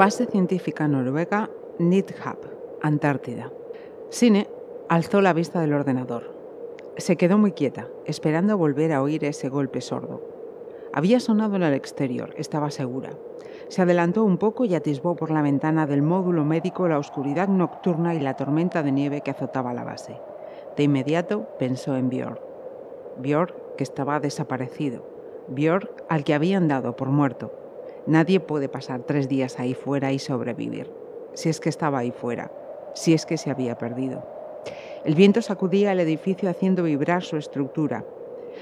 Base científica noruega NITHAB, Antártida. Sine alzó la vista del ordenador. Se quedó muy quieta, esperando volver a oír ese golpe sordo. Había sonado en el exterior, estaba segura. Se adelantó un poco y atisbó por la ventana del módulo médico la oscuridad nocturna y la tormenta de nieve que azotaba la base. De inmediato pensó en Björk. Björk que estaba desaparecido. Björk al que habían dado por muerto. Nadie puede pasar tres días ahí fuera y sobrevivir, si es que estaba ahí fuera, si es que se había perdido. El viento sacudía el edificio haciendo vibrar su estructura.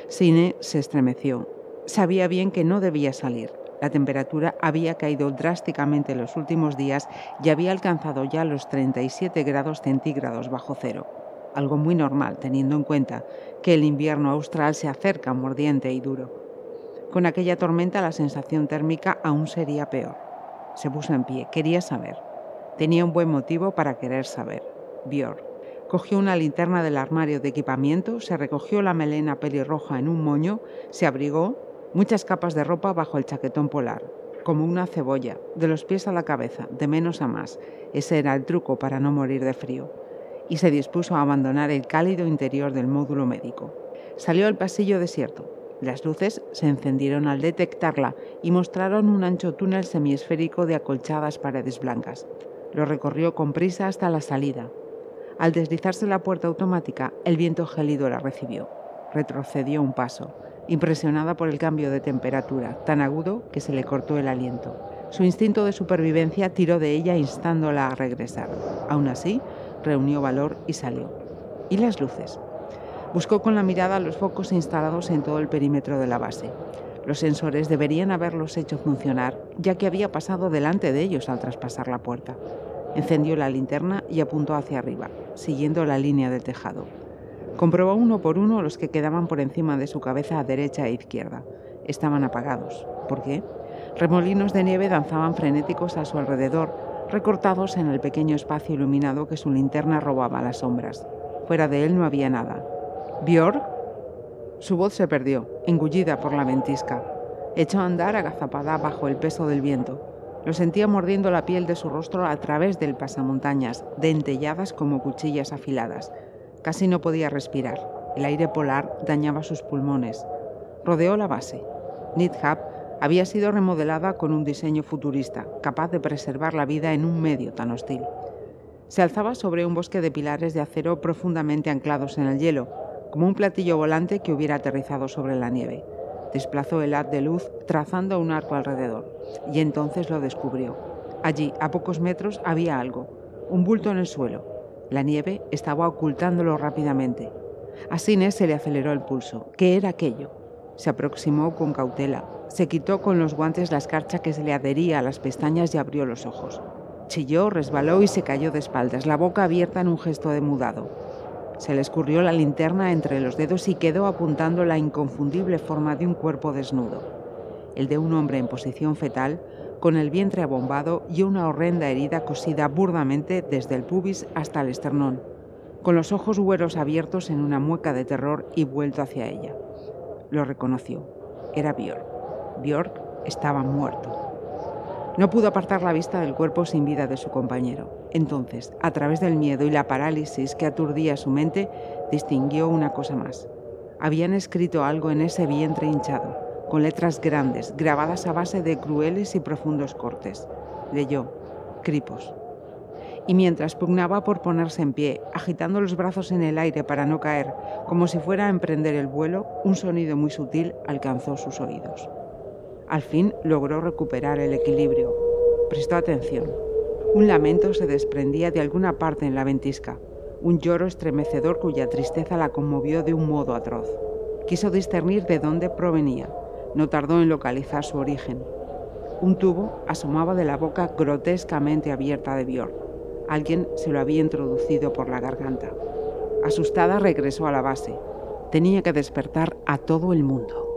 Sine se estremeció. Sabía bien que no debía salir. La temperatura había caído drásticamente en los últimos días y había alcanzado ya los 37 grados centígrados bajo cero, algo muy normal teniendo en cuenta que el invierno austral se acerca mordiente y duro. Con aquella tormenta la sensación térmica aún sería peor. Se puso en pie, quería saber. Tenía un buen motivo para querer saber. Björk. Cogió una linterna del armario de equipamiento, se recogió la melena pelirroja en un moño, se abrigó, muchas capas de ropa bajo el chaquetón polar, como una cebolla, de los pies a la cabeza, de menos a más. Ese era el truco para no morir de frío. Y se dispuso a abandonar el cálido interior del módulo médico. Salió al pasillo desierto, las luces se encendieron al detectarla y mostraron un ancho túnel semiesférico de acolchadas paredes blancas. Lo recorrió con prisa hasta la salida. Al deslizarse la puerta automática, el viento gélido la recibió. Retrocedió un paso, impresionada por el cambio de temperatura, tan agudo que se le cortó el aliento. Su instinto de supervivencia tiró de ella instándola a regresar. Aún así, reunió valor y salió. ¿Y las luces? Buscó con la mirada los focos instalados en todo el perímetro de la base. Los sensores deberían haberlos hecho funcionar, ya que había pasado delante de ellos al traspasar la puerta. Encendió la linterna y apuntó hacia arriba, siguiendo la línea del tejado. Comprobó uno por uno los que quedaban por encima de su cabeza a derecha e izquierda. Estaban apagados. ¿Por qué? Remolinos de nieve danzaban frenéticos a su alrededor, recortados en el pequeño espacio iluminado que su linterna robaba a las sombras. Fuera de él no había nada, ¿Björk? Su voz se perdió, engullida por la ventisca. Echó a andar agazapada bajo el peso del viento. Lo sentía mordiendo la piel de su rostro a través del pasamontañas, dentelladas como cuchillas afiladas. Casi no podía respirar. El aire polar dañaba sus pulmones. Rodeó la base. Nithab había sido remodelada con un diseño futurista, capaz de preservar la vida en un medio tan hostil. Se alzaba sobre un bosque de pilares de acero profundamente anclados en el hielo, como un platillo volante que hubiera aterrizado sobre la nieve. Desplazó el haz de luz trazando un arco alrededor, y entonces lo descubrió. Allí, a pocos metros, había algo, un bulto en el suelo. La nieve estaba ocultándolo rápidamente. A Sines se le aceleró el pulso. ¿Qué era aquello? Se aproximó con cautela. Se quitó con los guantes la escarcha que se le adhería a las pestañas y abrió los ojos. Chilló, resbaló y se cayó de espaldas, la boca abierta en un gesto de mudado. Se le escurrió la linterna entre los dedos y quedó apuntando la inconfundible forma de un cuerpo desnudo, el de un hombre en posición fetal, con el vientre abombado y una horrenda herida cosida burdamente desde el pubis hasta el esternón, con los ojos hueros abiertos en una mueca de terror y vuelto hacia ella. Lo reconoció. Era Björk. Björk estaba muerto. No pudo apartar la vista del cuerpo sin vida de su compañero. Entonces, a través del miedo y la parálisis que aturdía su mente, distinguió una cosa más. Habían escrito algo en ese vientre hinchado, con letras grandes, grabadas a base de crueles y profundos cortes. Leyó, Cripos. Y mientras pugnaba por ponerse en pie, agitando los brazos en el aire para no caer, como si fuera a emprender el vuelo, un sonido muy sutil alcanzó sus oídos. Al fin logró recuperar el equilibrio. Prestó atención. Un lamento se desprendía de alguna parte en la ventisca, un lloro estremecedor cuya tristeza la conmovió de un modo atroz. Quiso discernir de dónde provenía. no tardó en localizar su origen. Un tubo asomaba de la boca grotescamente abierta de Bjorn. Alguien se lo había introducido por la garganta. Asustada regresó a la base. Tenía que despertar a todo el mundo.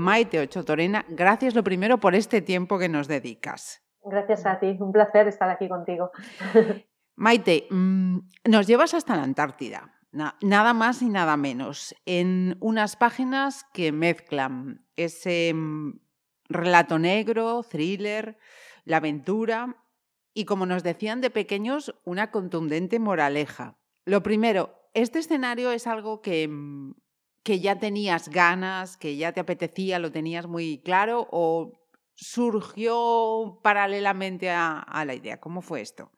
Maite Ochotorena, gracias lo primero por este tiempo que nos dedicas. Gracias a ti, un placer estar aquí contigo. Maite, mm, nos llevas hasta la Antártida, nada más y nada menos, en unas páginas que mezclan ese mm, relato negro, thriller, la aventura y, como nos decían de pequeños, una contundente moraleja. Lo primero, este escenario es algo que mm, que ya tenías ganas, que ya te apetecía, lo tenías muy claro o surgió paralelamente a, la idea? ¿Cómo fue esto?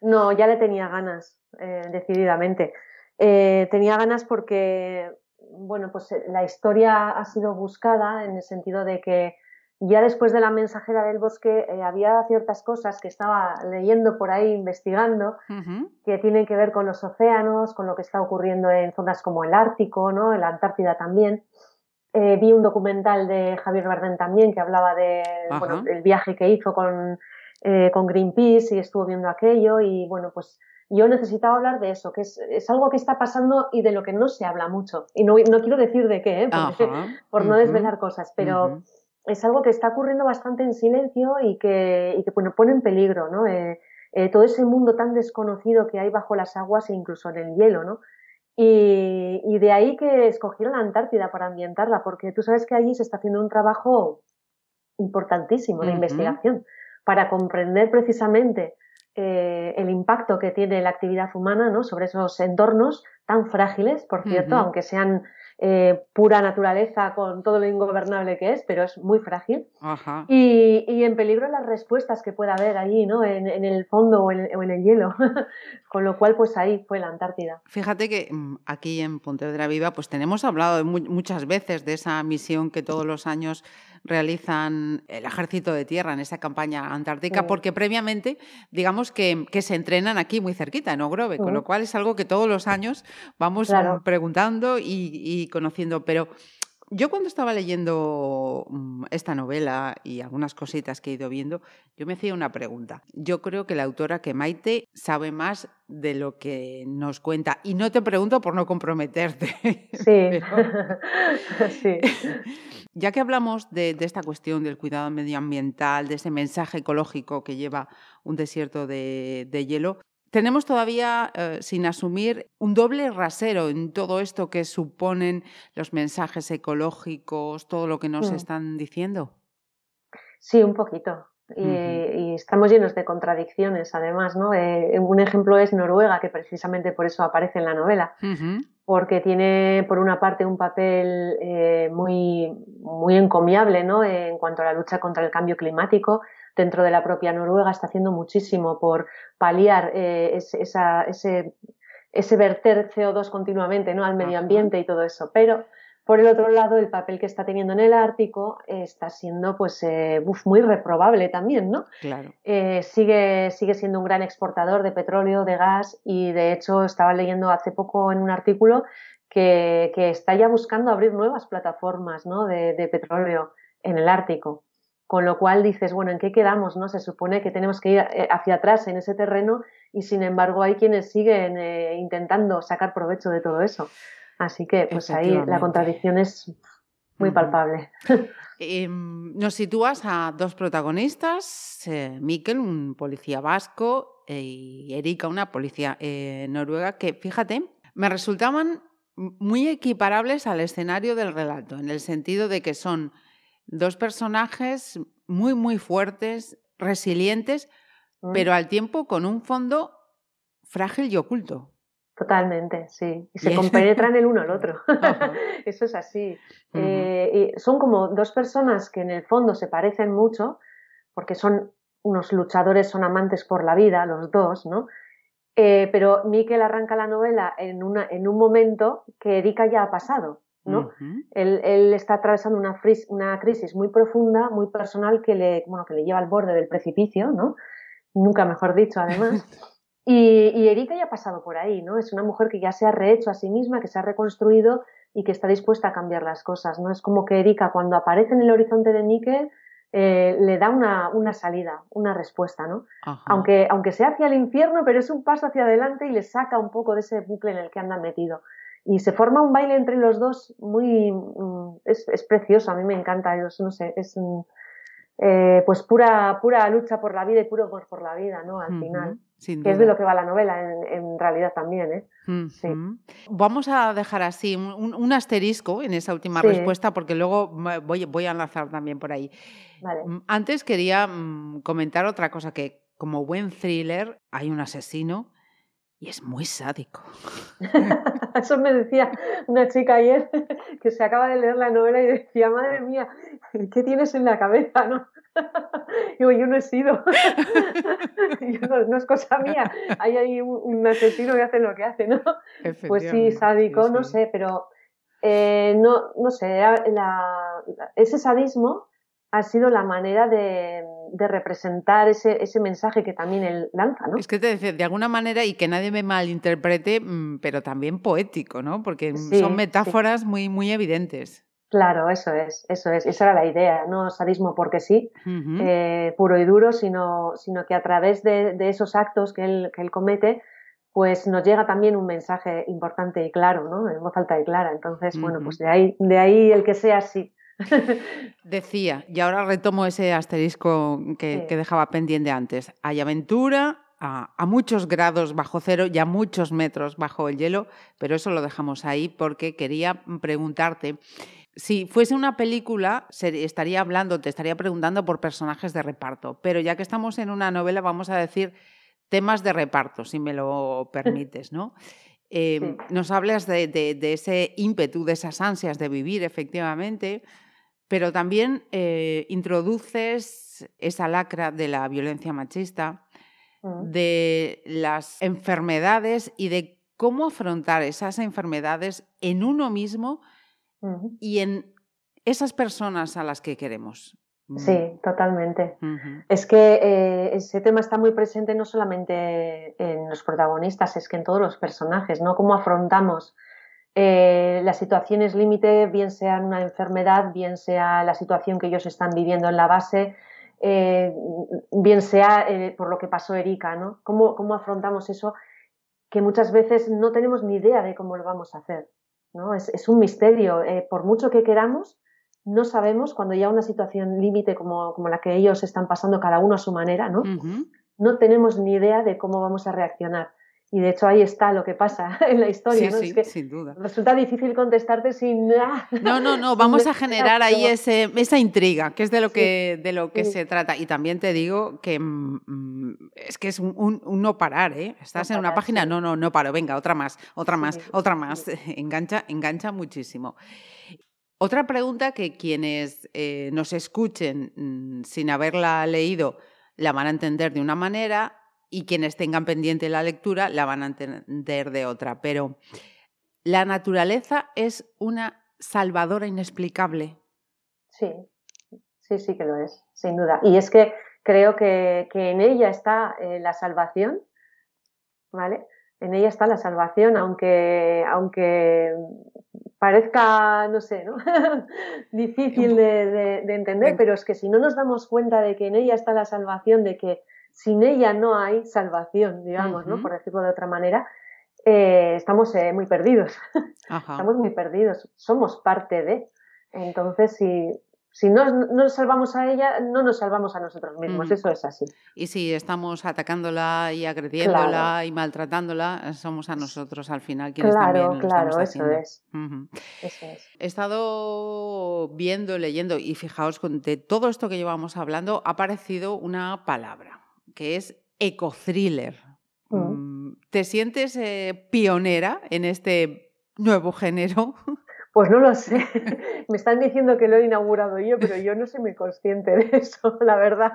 No, ya le tenía ganas, eh, decididamente. Eh, tenía ganas porque, bueno, pues eh, la historia ha sido buscada en el sentido de que ya después de la mensajera del bosque eh, había ciertas cosas que estaba leyendo por ahí, investigando, que tienen que ver con los océanos, con lo que está ocurriendo en zonas como el Ártico, ¿no? en la Antártida también. Eh, vi un documental de Javier Bardem también que hablaba de, del viaje que hizo con, eh, con Greenpeace y estuvo viendo aquello y bueno, pues yo necesitaba hablar de eso, que es, es, algo que está pasando y de lo que no se habla mucho. Y no, no quiero decir de qué, por no desvelar cosas, pero es algo que está ocurriendo bastante en silencio y que, y que bueno, pone en peligro ¿no? Eh, eh, todo ese mundo tan desconocido que hay bajo las aguas e incluso en el hielo. ¿no? Y, y, de ahí que escogieron la Antártida para ambientarla, porque tú sabes que allí se está haciendo un trabajo importantísimo de investigación para comprender precisamente eh, el impacto que tiene la actividad humana ¿no? sobre esos entornos tan frágiles, por cierto, aunque sean eh, pura naturaleza con todo lo ingobernable que es, pero es muy frágil. Y, y, en peligro las respuestas que pueda haber allí, ¿no? En, en el fondo o en, o en el hielo. con lo cual, pues ahí fue la Antártida. Fíjate que mm, aquí en Pontevedra Viva, pues tenemos hablado muchas veces de esa misión que todos los años realizan el ejército de tierra en esa campaña antártica, porque previamente, digamos que, se entrenan aquí muy cerquita, en Ogrove, con lo cual es algo que todos los años vamos preguntando y, conociendo. Pero yo cuando estaba leyendo mm, esta novela y algunas cositas que he ido viendo, yo me hacía una pregunta. Yo creo que la autora que Maite sabe más de lo que nos cuenta. Y no te pregunto por no comprometerte. Sí. sí. Ya que hablamos de, esta cuestión del cuidado medioambiental, de ese mensaje ecológico que lleva un desierto de, hielo, tenemos todavía eh, sin asumir un doble rasero en todo esto que suponen los mensajes ecológicos, todo lo que nos mm. están diciendo. Sí, un poquito. Y, estamos llenos de contradicciones, además, ¿no? Eh, un ejemplo es Noruega, que precisamente por eso aparece en la novela, porque tiene, por una parte, un papel eh, muy, muy encomiable, ¿no? En cuanto a la lucha contra el cambio climático, dentro de la propia Noruega está haciendo muchísimo por paliar eh, ese, ese, ese verter CO2 continuamente, ¿no? Al medio ambiente y todo eso, pero por el otro lado, el papel que está teniendo en el Ártico está siendo pues eh, muy reprobable también, ¿no? Claro. Eh, sigue, sigue siendo un gran exportador de petróleo, de gas y de hecho estaba leyendo hace poco en un artículo que, está ya buscando abrir nuevas plataformas ¿no? de, petróleo en el Ártico. Con lo cual dices, bueno, ¿en qué quedamos? ¿no? Se supone que tenemos que ir eh, hacia atrás en ese terreno y sin embargo hay quienes siguen intentando sacar provecho de todo eso. Así que pues ahí la contradicción es muy palpable. Em, nos sitúas a dos protagonistas, eh, Mikel, un policía vasco, eh, y Erika, una policía eh, noruega, que fíjate, me resultaban muy equiparables al escenario del relato, en el sentido de que son dos personajes muy, muy fuertes, resilientes, mm. pero al tiempo con un fondo frágil y oculto. Totalmente, sí. Y se compenetran el uno al otro. Eso es así. Eh, y son como dos personas que en el fondo se parecen mucho, porque son unos luchadores, son amantes por la vida, los dos, ¿no? Eh, pero Miquel arranca la novela en, una, en un momento que Erika ya ha pasado. ¿no? él, él, está atravesando una, una, crisis muy profunda, muy personal, que le, bueno, que le lleva al borde del precipicio, ¿no? nunca mejor dicho, además. Y, y, Erika ya ha pasado por ahí, ¿no? Es una mujer que ya se ha rehecho a sí misma, que se ha reconstruido y que está dispuesta a cambiar las cosas, ¿no? Es como que Erika, cuando aparece en el horizonte de Miquel, eh, le da una, una, salida, una respuesta, ¿no? Aunque, aunque sea hacia el infierno, pero es un paso hacia adelante y le saca un poco de ese bucle en el que anda metido. Y se forma un baile entre los dos muy... Mm, es, es precioso, a mí me encanta, yo no sé, es... Eh, pues pura, pura lucha por la vida y puro amor por la vida, ¿no? Al final. Que es de lo que va la novela en, realidad también, ¿eh? sí. Vamos a dejar así un, asterisco en esa última respuesta porque luego voy, voy, a enlazar también por ahí. Mm, antes quería mm, comentar otra cosa que como buen thriller hay un asesino y es muy sádico. Eso me decía una chica ayer que se acaba de leer la novela y decía, madre mía, ¿qué tienes en la cabeza? ¿no? Digo, yo no he sido. no, es cosa mía. Hay ahí un, asesino que hace lo que hace, ¿no? Pues sí, sádico, no sé, pero eh, no, no sé, ese sadismo ha sido la manera de, representar ese, ese, mensaje que también él lanza, ¿no? Es que te dice, de alguna manera, y que nadie me malinterprete, mm, pero también poético, ¿no? Porque son metáforas muy, muy evidentes. Claro, eso es, eso es, esa era la idea, no sadismo porque sí, eh, puro y duro, sino, sino que a través de, esos actos que él, que él comete, pues nos llega también un mensaje importante y claro, ¿no? En voz alta y clara. Entonces, bueno, pues de ahí, de ahí el que sea así. Decía, y ahora retomo ese asterisco que, dejaba pendiente antes. Hay aventura a, a, muchos grados bajo cero y a muchos metros bajo el hielo, pero eso lo dejamos ahí porque quería preguntarte. Si fuese una película, estaría hablando, te estaría preguntando por personajes de reparto, pero ya que estamos en una novela, vamos a decir temas de reparto, si me lo permites, ¿no? Em, nos hablas de, de, ese ímpetu, de esas ansias de vivir, efectivamente, pero también eh, introduces esa lacra de la violencia machista, mm. de las enfermedades y de cómo afrontar esas enfermedades en uno mismo y en esas personas a las que queremos. Sí, totalmente. Es que eh, ese tema está muy presente no solamente en los protagonistas, es que en todos los personajes, ¿no? Cómo afrontamos eh, las situaciones límite, bien sea una enfermedad, bien sea la situación que ellos están viviendo en la base, eh, bien sea eh, por lo que pasó Erika, ¿no? ¿Cómo, ¿Cómo, afrontamos eso que muchas veces no tenemos ni idea de cómo lo vamos a hacer? ¿no? Es, es un misterio. por mucho que queramos, no sabemos cuando ya una situación límite como, como, la que ellos están pasando cada uno a su manera, ¿no? No tenemos ni idea de cómo vamos a reaccionar. Y de hecho ahí está lo que pasa en la historia. Sí, ¿no? sí, es que sin duda. Resulta difícil contestarte sin... No, no, no, vamos a generar ahí ese, esa intriga, que es de lo que, de lo que se trata. Y también te digo que mm, mm, es que es un, no parar, ¿eh? Estás en una página, no, no, no paro, venga, otra más, otra más, otra más. Engancha, engancha muchísimo. Otra pregunta que quienes eh, nos escuchen mm, sin haberla leído la van a entender de una manera y quienes tengan pendiente la lectura la van a entender de otra. Pero la naturaleza es una salvadora inexplicable. Sí, sí, sí que lo es, sin duda. Y es que creo que, en ella está eh, la salvación, ¿vale? En ella está la salvación, aunque, aunque parezca, no sé, ¿no? difícil de, de, entender, pero es que si no nos damos cuenta de que en ella está la salvación, de que sin ella no hay salvación, digamos, ¿no? Por decirlo de otra manera, eh, estamos eh, muy perdidos. estamos muy perdidos. Somos parte de. Entonces, si, si no, nos salvamos a ella, no nos salvamos a nosotros mismos. Eso es así. Y si estamos atacándola y agrediéndola y maltratándola, somos a nosotros al final quienes también lo claro, estamos haciendo. Eso es. eso es. He estado viendo, leyendo y fijaos, de todo esto que llevamos hablando, ha aparecido una palabra que es ecothriller. Mm. Mm, ¿Te sientes eh, pionera en este nuevo género? Pues no lo sé. Me están diciendo que lo he inaugurado yo, pero yo no soy muy consciente de eso, la verdad.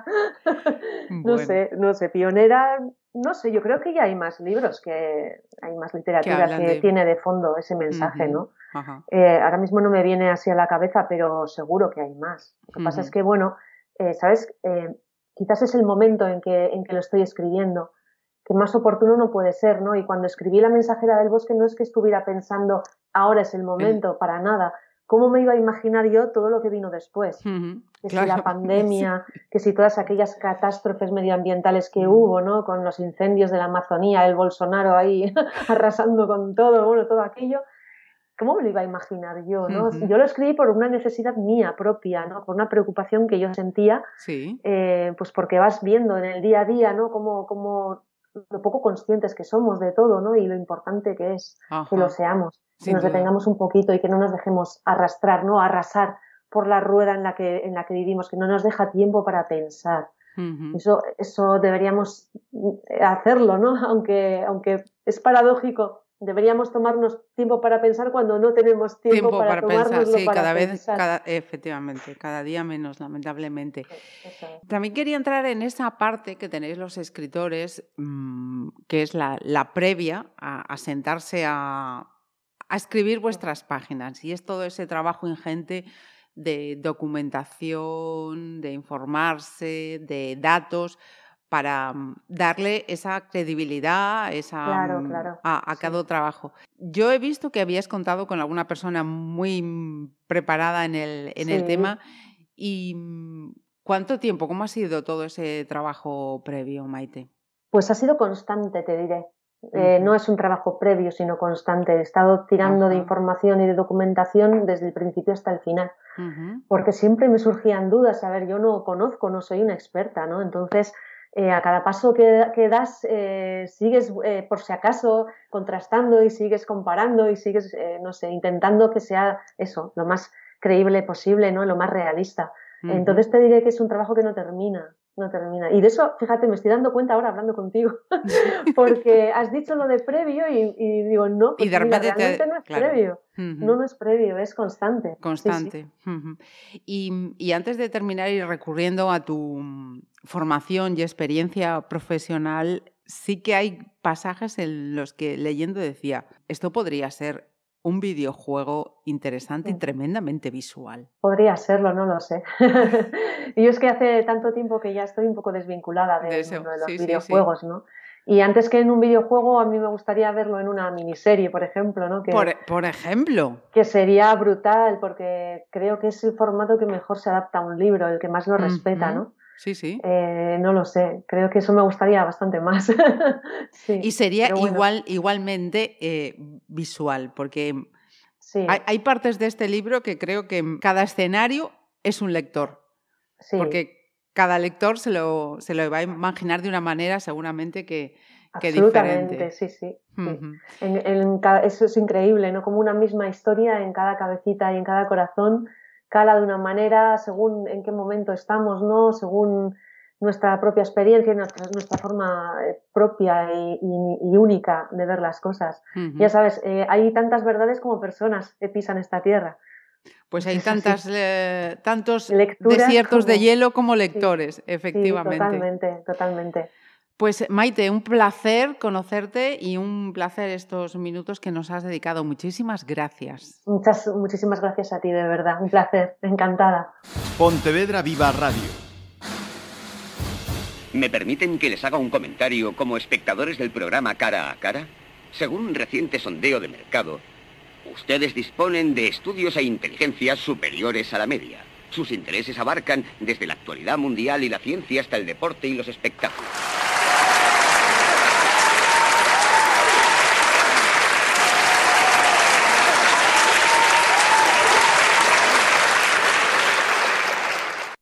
No sé, no sé. Pionera, no sé, yo creo que ya hay más libros, que hay más literatura que, tiene de fondo ese mensaje, ¿no? Eh, ahora mismo no me viene así a la cabeza, pero seguro que hay más. Lo que pasa es que, bueno, eh, ¿sabes? Eh, quizás es el momento en que, en que lo estoy escribiendo, que más oportuno no puede ser, ¿no? Y cuando escribí La mensajera del bosque no es que estuviera pensando, ahora es el momento, para nada. ¿Cómo me iba a imaginar yo todo lo que vino después? Que si la pandemia, que si todas aquellas catástrofes medioambientales que hubo, ¿no? Con los incendios de la Amazonía, el Bolsonaro ahí arrasando con todo, bueno, todo aquello. ¿Cómo me lo iba a imaginar yo? ¿no? Yo lo escribí por una necesidad mía propia, ¿no? por una preocupación que yo sentía, sí. Eh, pues porque vas viendo en el día a día ¿no? cómo, cómo lo poco conscientes que somos de todo ¿no? y lo importante que es que lo seamos, que nos detengamos un poquito y que no nos dejemos arrastrar, no arrasar por la rueda en la que, en la que vivimos, que no nos deja tiempo para pensar. Eso, eso deberíamos hacerlo, ¿no? Aunque, aunque es paradójico deberíamos tomarnos tiempo para pensar cuando no tenemos tiempo, para, pensar. Sí, cada vez, cada, efectivamente, cada día menos, lamentablemente. También quería entrar en esa parte que tenéis los escritores, mm, que es la, previa a, sentarse a, a escribir vuestras páginas. Y es todo ese trabajo ingente de documentación, de informarse, de datos para mm, darle esa credibilidad esa, mm, A, cada trabajo. Yo he visto que habías contado con alguna persona muy mm, preparada en el, en el tema y ¿cuánto tiempo, cómo ha sido todo ese trabajo previo, Maite? Pues ha sido constante, te diré. Eh, no es un trabajo previo, sino constante. He estado tirando de información y de documentación desde el principio hasta el final, porque siempre me surgían dudas. A ver, yo no conozco, no soy una experta, ¿no? Entonces, eh, a cada paso que, das eh, sigues, eh, por si acaso, contrastando y sigues comparando y sigues, no sé, intentando que sea eso, lo más creíble posible, ¿no? Lo más realista. Entonces te diré que es un trabajo que no termina, no termina. Y de eso, fíjate, me estoy dando cuenta ahora hablando contigo, porque has dicho lo de previo y, digo, no, pues realmente no es previo. No, no es previo, es constante. Constante. y, y, antes de terminar y recurriendo a tu formación y experiencia profesional, sí que hay pasajes en los que leyendo decía, esto podría ser un videojuego interesante y tremendamente visual. Podría serlo, no lo sé. y yo es que hace tanto tiempo que ya estoy un poco desvinculada de, de, los videojuegos, ¿no? Y antes que en un videojuego, a mí me gustaría verlo en una miniserie, por ejemplo, ¿no? Que, por, ejemplo. Que sería brutal, porque creo que es el formato que mejor se adapta a un libro, el que más lo respeta, ¿no? Sí, sí. Eh, no lo sé, creo que eso me gustaría bastante más. y sería igual, igualmente eh, visual, porque hay, partes de este libro que creo que cada escenario es un lector. Porque cada lector se lo, se lo va a imaginar de una manera seguramente que, que Absolutamente, sí, sí. eso es increíble, ¿no? Como una misma historia en cada cabecita y en cada corazón cala de una manera según en qué momento estamos, ¿no? Según nuestra propia experiencia y nuestra, nuestra forma eh, propia y, única de ver las cosas. Ya sabes, eh, hay tantas verdades como personas que pisan esta tierra. Pues hay tantas, eh, tantos desiertos de hielo como lectores, efectivamente. totalmente, totalmente. Pues Maite, un placer conocerte y un placer estos minutos que nos has dedicado. Muchísimas gracias. Muchas, muchísimas gracias a ti, de verdad. Un placer, encantada. Pontevedra Viva Radio. ¿Me permiten que les haga un comentario como espectadores del programa Cara a Cara? Según un reciente sondeo de mercado, ustedes disponen de estudios e inteligencias superiores a la media. Sus intereses abarcan desde la actualidad mundial y la ciencia hasta el deporte y los espectáculos.